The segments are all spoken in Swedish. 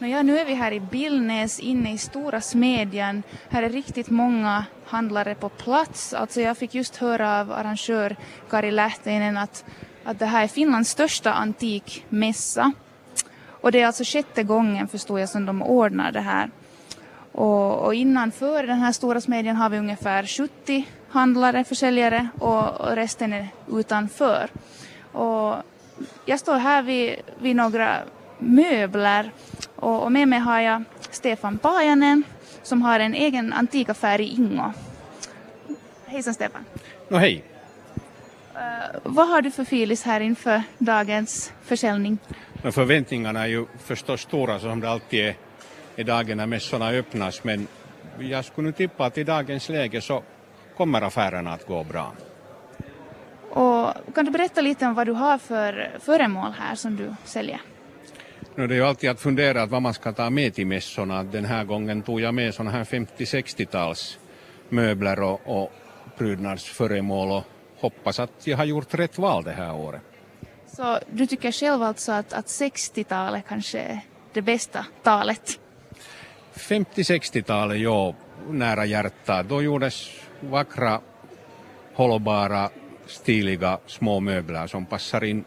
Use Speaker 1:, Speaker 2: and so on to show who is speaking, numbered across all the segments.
Speaker 1: Ja, nu är vi här i Billnäs inne i stora smedjan. Här är riktigt många handlare på plats. Alltså jag fick just höra av arrangör Kari Lähtinen att, att det här är Finlands största antikmässa. Och det är alltså sjätte gången förstår jag som de ordnar det här. Och, och innanför den här stora smedjan har vi ungefär 70 handlare, försäljare och, och resten är utanför. Och jag står här vid, vid några möbler och, och med mig har jag Stefan Pajanen som har en egen antikaffär i Ingo. Hejsan Stefan.
Speaker 2: No, hej.
Speaker 1: Uh, vad har du för filis här inför dagens försäljning?
Speaker 2: No, förväntningarna är ju förstås stora som det alltid är i dagen när mässorna öppnas men jag skulle nu tippa att i dagens läge så kommer affärerna att gå bra.
Speaker 1: Och kan du berätta lite om vad du har för föremål här som du säljer?
Speaker 2: Det är ju alltid att fundera att vad man ska ta med till mässorna. Den här gången tog jag med sådana här 50-60-tals möbler och, och prydnadsföremål och hoppas att jag har gjort rätt val det här året.
Speaker 1: Så du tycker själv alltså att, att 60-talet kanske är det bästa talet?
Speaker 2: 50-60-talet, ja, nära hjärtat. Då gjordes vackra, hållbara, stiliga små möbler som passar in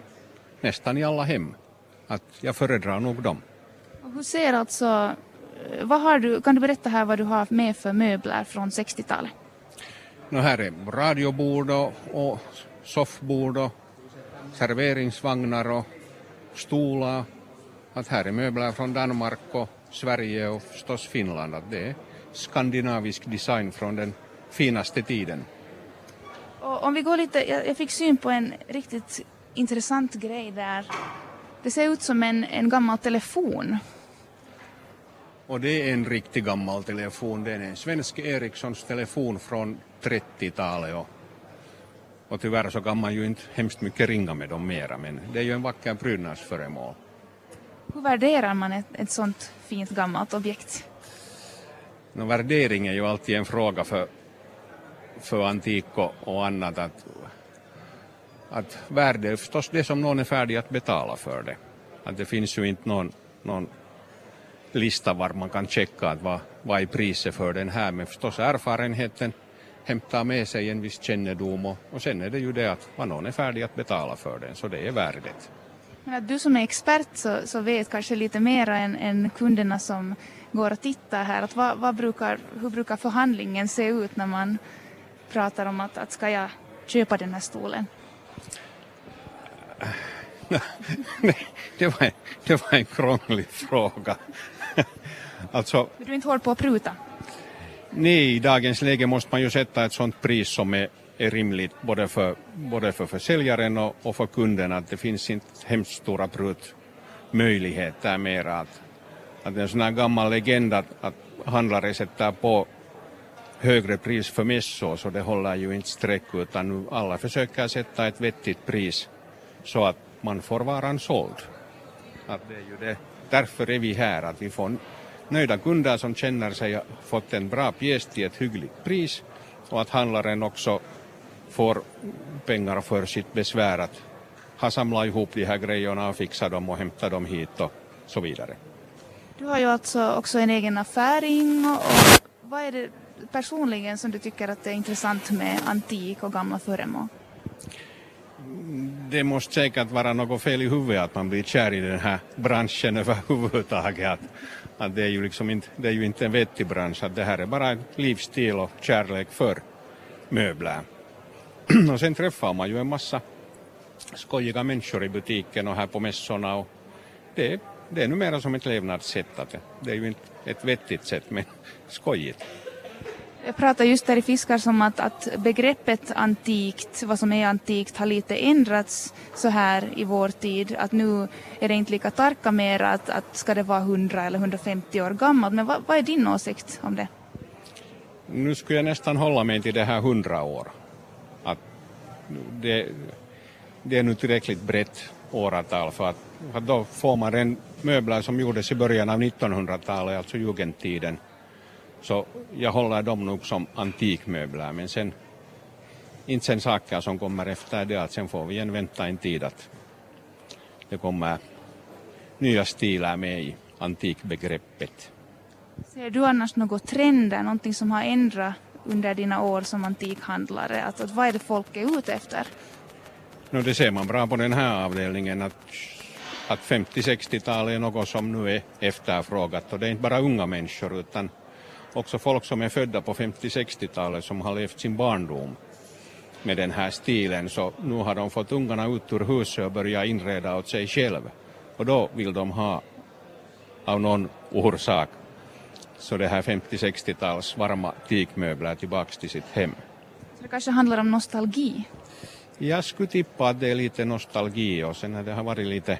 Speaker 2: nästan i alla hem. Att jag föredrar nog dem.
Speaker 1: Hur ser alltså, vad har du, kan du berätta här vad du har med för möbler från 60-talet?
Speaker 2: No, här är radiobord och, och soffbord och serveringsvagnar och stolar. Att här är möbler från Danmark och Sverige och förstås Finland. Att det är skandinavisk design från den finaste tiden.
Speaker 1: Och om vi går lite, jag, jag fick syn på en riktigt intressant grej där. Det ser ut som en, en gammal telefon.
Speaker 2: Och det är en riktigt gammal telefon. Det är en svensk Ericssons telefon från 30-talet. Och, och tyvärr så kan man ju inte hemskt mycket ringa med dem mera men det är ju en vacker prydnadsföremål.
Speaker 1: Hur värderar man ett, ett sånt fint gammalt objekt?
Speaker 2: No, värdering är ju alltid en fråga för, för antik och, och annat. Att, att värde är förstås det som någon är färdig att betala för det. Att det finns ju inte någon, någon lista var man kan checka att vad, vad är priset för den här men förstås erfarenheten hämtar med sig en viss kännedom och, och sen är det ju det att vad någon är färdig att betala för den så det är värdet.
Speaker 1: Men att du som är expert så, så vet kanske lite mer än, än kunderna som går och tittar här. Att vad, vad brukar, hur brukar förhandlingen se ut när man pratar om att, att ska jag köpa den här stolen?
Speaker 2: Det, var, det var en krånglig fråga. alltså,
Speaker 1: du inte håller på att pruta?
Speaker 2: Nej, i dagens läge måste man ju sätta ett sådant pris som är, är rimligt både för, både för försäljaren och, och för kunden. Att det finns inte hemskt stora prutmöjligheter mera. Att, att det är en sån här gammal legend att, att handlare sätter på högre pris för mässor så det håller ju inte streck utan alla försöker sätta ett vettigt pris så att man får varan såld. Att det är ju det. Därför är vi här, att vi får nöjda kunder som känner sig ha fått en bra pjäs till ett hyggligt pris och att handlaren också får pengar för sitt besvär att ha samlat ihop de här grejerna och fixa dem och hämta dem hit och så vidare.
Speaker 1: Du har ju alltså också en egen affär in och vad är det personligen som du tycker att det är intressant med antik och gamla föremål?
Speaker 2: Det måste säkert vara något fel i huvudet att man blir kär i den här branschen överhuvudtaget. Att, att det, är ju liksom inte, det är ju inte en vettig bransch, att det här är bara en livsstil och kärlek för möbler. och sen träffar man ju en massa skojiga människor i butiken och här på mässorna och det, det är numera som ett levnadssätt. Att det, det är ju inte ett vettigt sätt men skojigt.
Speaker 1: Jag pratade just där i Fiskar som att, att begreppet antikt, vad som är antikt, har lite ändrats så här i vår tid. Att nu är det inte lika tarka mer att, att ska det vara 100 eller 150 år gammalt. Men vad, vad är din åsikt om det?
Speaker 2: Nu skulle jag nästan hålla mig till det här 100 år. Att det, det är nu tillräckligt brett åratal för att, för att då får man en möbler som gjordes i början av 1900-talet, alltså jugendtiden så jag håller dem nog som antikmöbler men sen inte sen saker som kommer efter det att sen får vi igen vänta en tid att det kommer nya stilar med i antikbegreppet.
Speaker 1: Ser du annars några trender, någonting som har ändrat under dina år som antikhandlare? Att, att vad är det folk är ute efter?
Speaker 2: No, det ser man bra på den här avdelningen att, att 50-60-talet är något som nu är efterfrågat och det är inte bara unga människor utan också folk som är födda på 50-60-talet som har levt sin barndom med den här stilen så nu har de fått ungarna ut ur huset och börjat inreda åt sig själv och då vill de ha av någon orsak så det här 50-60-tals varma teakmöbler tillbaks till sitt hem.
Speaker 1: Så det kanske handlar om nostalgi?
Speaker 2: Jag skulle tippa att det är lite nostalgi och sen när det har varit lite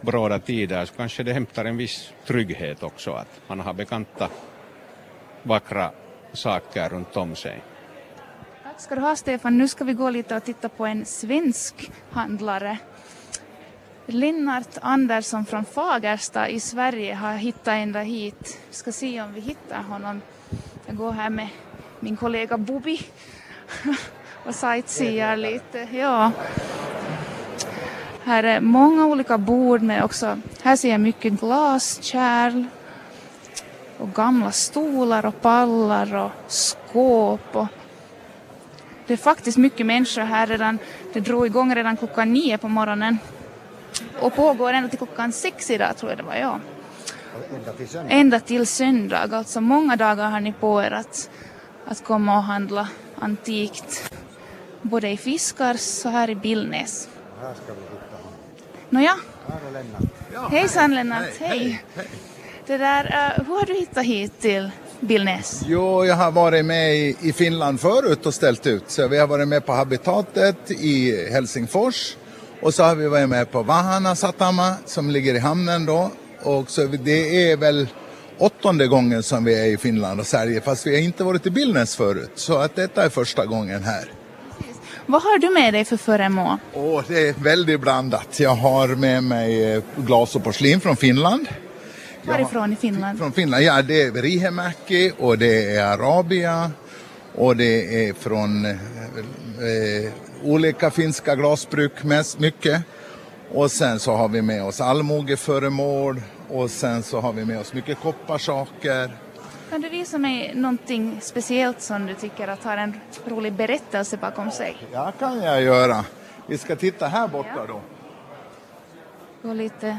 Speaker 2: bråda tider så kanske det hämtar en viss trygghet också att man har bekanta vackra saker runt om sig.
Speaker 1: Tack ska du ha Stefan. Nu ska vi gå lite och titta på en svensk handlare. Lennart Andersson från Fagersta i Sverige har hittat ända hit. Vi ska se om vi hittar honom. Jag går här med min kollega Bubi och sightseear lite. Ja. Här är många olika bord med också, här ser jag mycket glaskärl och gamla stolar och pallar och skåp och det är faktiskt mycket människor här redan. Det drog igång redan klockan nio på morgonen och pågår ända till klockan sex idag tror jag det var, ja.
Speaker 3: Ända till söndag.
Speaker 1: Ända till söndag, alltså många dagar har ni på er att, att komma och handla antikt. Både i Fiskars och här i Billnäs.
Speaker 3: Här ska vi hitta honom.
Speaker 1: Nåja,
Speaker 3: Här är Lennart.
Speaker 1: hejsan Lennart, hej. Det där, uh, hur har du hittat hit till Billnäs?
Speaker 4: Jo, jag har varit med i, i Finland förut och ställt ut. Så vi har varit med på Habitatet i Helsingfors. Och så har vi varit med på Vahana Satama som ligger i hamnen då. Och så det är väl åttonde gången som vi är i Finland och Sverige. Fast vi har inte varit i Billnäs förut. Så att detta är första gången här.
Speaker 1: Vad har du med dig för föremål?
Speaker 4: Och det är väldigt blandat. Jag har med mig eh, glas och porslin från Finland.
Speaker 1: Varifrån i Finland?
Speaker 4: Från Finland, ja det är Rihemäki och det är Arabia och det är från eh, eh, olika finska glasbruk mest mycket. Och sen så har vi med oss allmogeföremål och sen så har vi med oss mycket kopparsaker.
Speaker 1: Kan du visa mig någonting speciellt som du tycker att har en rolig berättelse bakom sig?
Speaker 4: Ja, kan jag göra. Vi ska titta här borta då.
Speaker 1: Gå lite...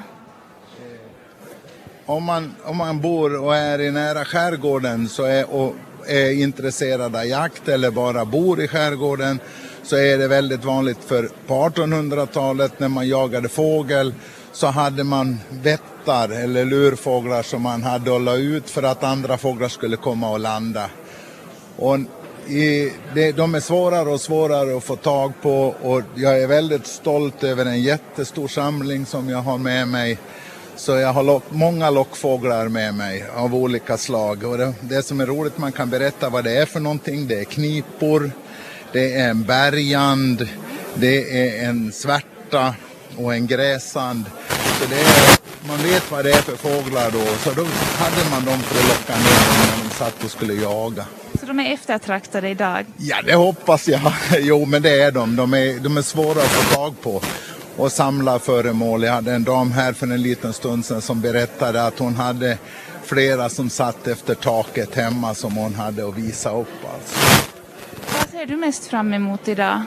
Speaker 4: Om man, om man bor och är i nära skärgården så är, och är intresserad av jakt eller bara bor i skärgården så är det väldigt vanligt för på 1800-talet när man jagade fågel så hade man vättar eller lurfåglar som man hade och la ut för att andra fåglar skulle komma och landa. Och i, det, de är svårare och svårare att få tag på och jag är väldigt stolt över en jättestor samling som jag har med mig. Så jag har lock, många lockfåglar med mig av olika slag. Och det, det som är roligt, man kan berätta vad det är för någonting. Det är knipor, det är en bergand, det är en svärta och en gräsand. Så det är, man vet vad det är för fåglar då. Så då hade man dem för att locka ner dem när de satt och skulle jaga.
Speaker 1: Så de är eftertraktade idag?
Speaker 4: Ja, det hoppas jag. Jo, men det är de. De är, de är svåra att få tag på och samla föremål. Jag hade en dam här för en liten stund sedan som berättade att hon hade flera som satt efter taket hemma som hon hade att visa upp. Alltså.
Speaker 1: Vad ser du mest fram emot idag?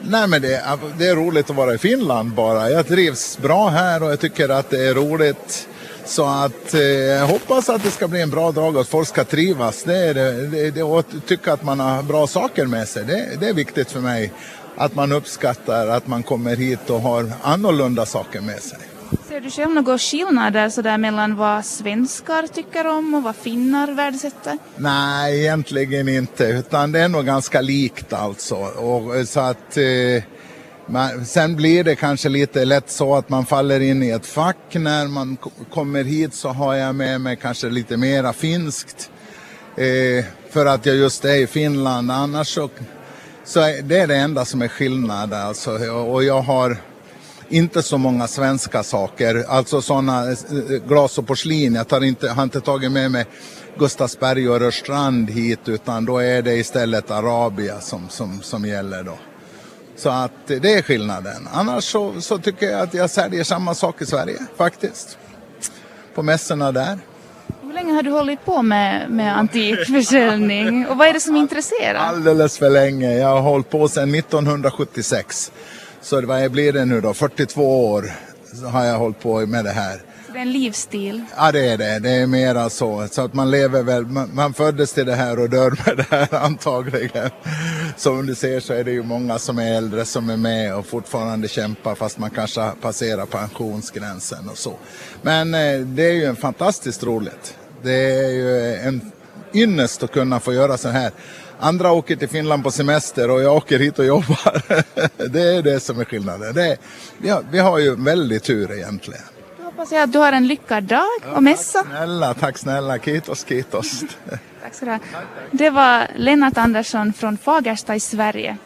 Speaker 4: Nej, men det, det är roligt att vara i Finland bara. Jag trivs bra här och jag tycker att det är roligt. Så att eh, jag hoppas att det ska bli en bra dag och att folk ska trivas. Det är det, det, det, och tycka att man har bra saker med sig. Det, det är viktigt för mig. Att man uppskattar att man kommer hit och har annorlunda saker med sig.
Speaker 1: Ser du själv några skillnader sådär mellan vad svenskar tycker om och vad finnar värdesätter?
Speaker 4: Nej, egentligen inte. Utan det är nog ganska likt alltså. Och, så att, eh, man, sen blir det kanske lite lätt så att man faller in i ett fack. När man kommer hit så har jag med mig kanske lite mera finskt. Eh, för att jag just är i Finland. Annars så, så det är det enda som är skillnad. Alltså. Och jag har inte så många svenska saker, alltså sådana eh, glas och porslin. Jag tar inte, har inte tagit med mig Gustavsberg och Rörstrand hit utan då är det istället Arabia som, som, som gäller då. Så att det är skillnaden. Annars så, så tycker jag att jag säljer samma sak i Sverige faktiskt. på mässorna där.
Speaker 1: Hur länge har du hållit på med, med antikförsäljning och vad är det som intresserar?
Speaker 4: Alldeles för länge. Jag har hållit på sedan 1976. Så vad blir det nu då? 42 år har jag hållit på med det här.
Speaker 1: Så det är en livsstil?
Speaker 4: Ja det är det. Det är mera så. Så att man lever väl. Man, man föddes till det här och dör med det här antagligen. Som du ser så är det ju många som är äldre som är med och fortfarande kämpar fast man kanske har passerat pensionsgränsen och så. Men eh, det är ju en fantastiskt roligt. Det är ju en ynnest att kunna få göra så här. Andra åker till Finland på semester och jag åker hit och jobbar. det är det som är skillnaden. Det är, vi, har, vi har ju väldigt tur egentligen.
Speaker 1: Då hoppas jag att du har en lyckad dag och mässa.
Speaker 4: Tack snälla, tack snälla. Kitos, kitos.
Speaker 1: Tack ska du ha. Det var Lennart Andersson från Fagersta i Sverige.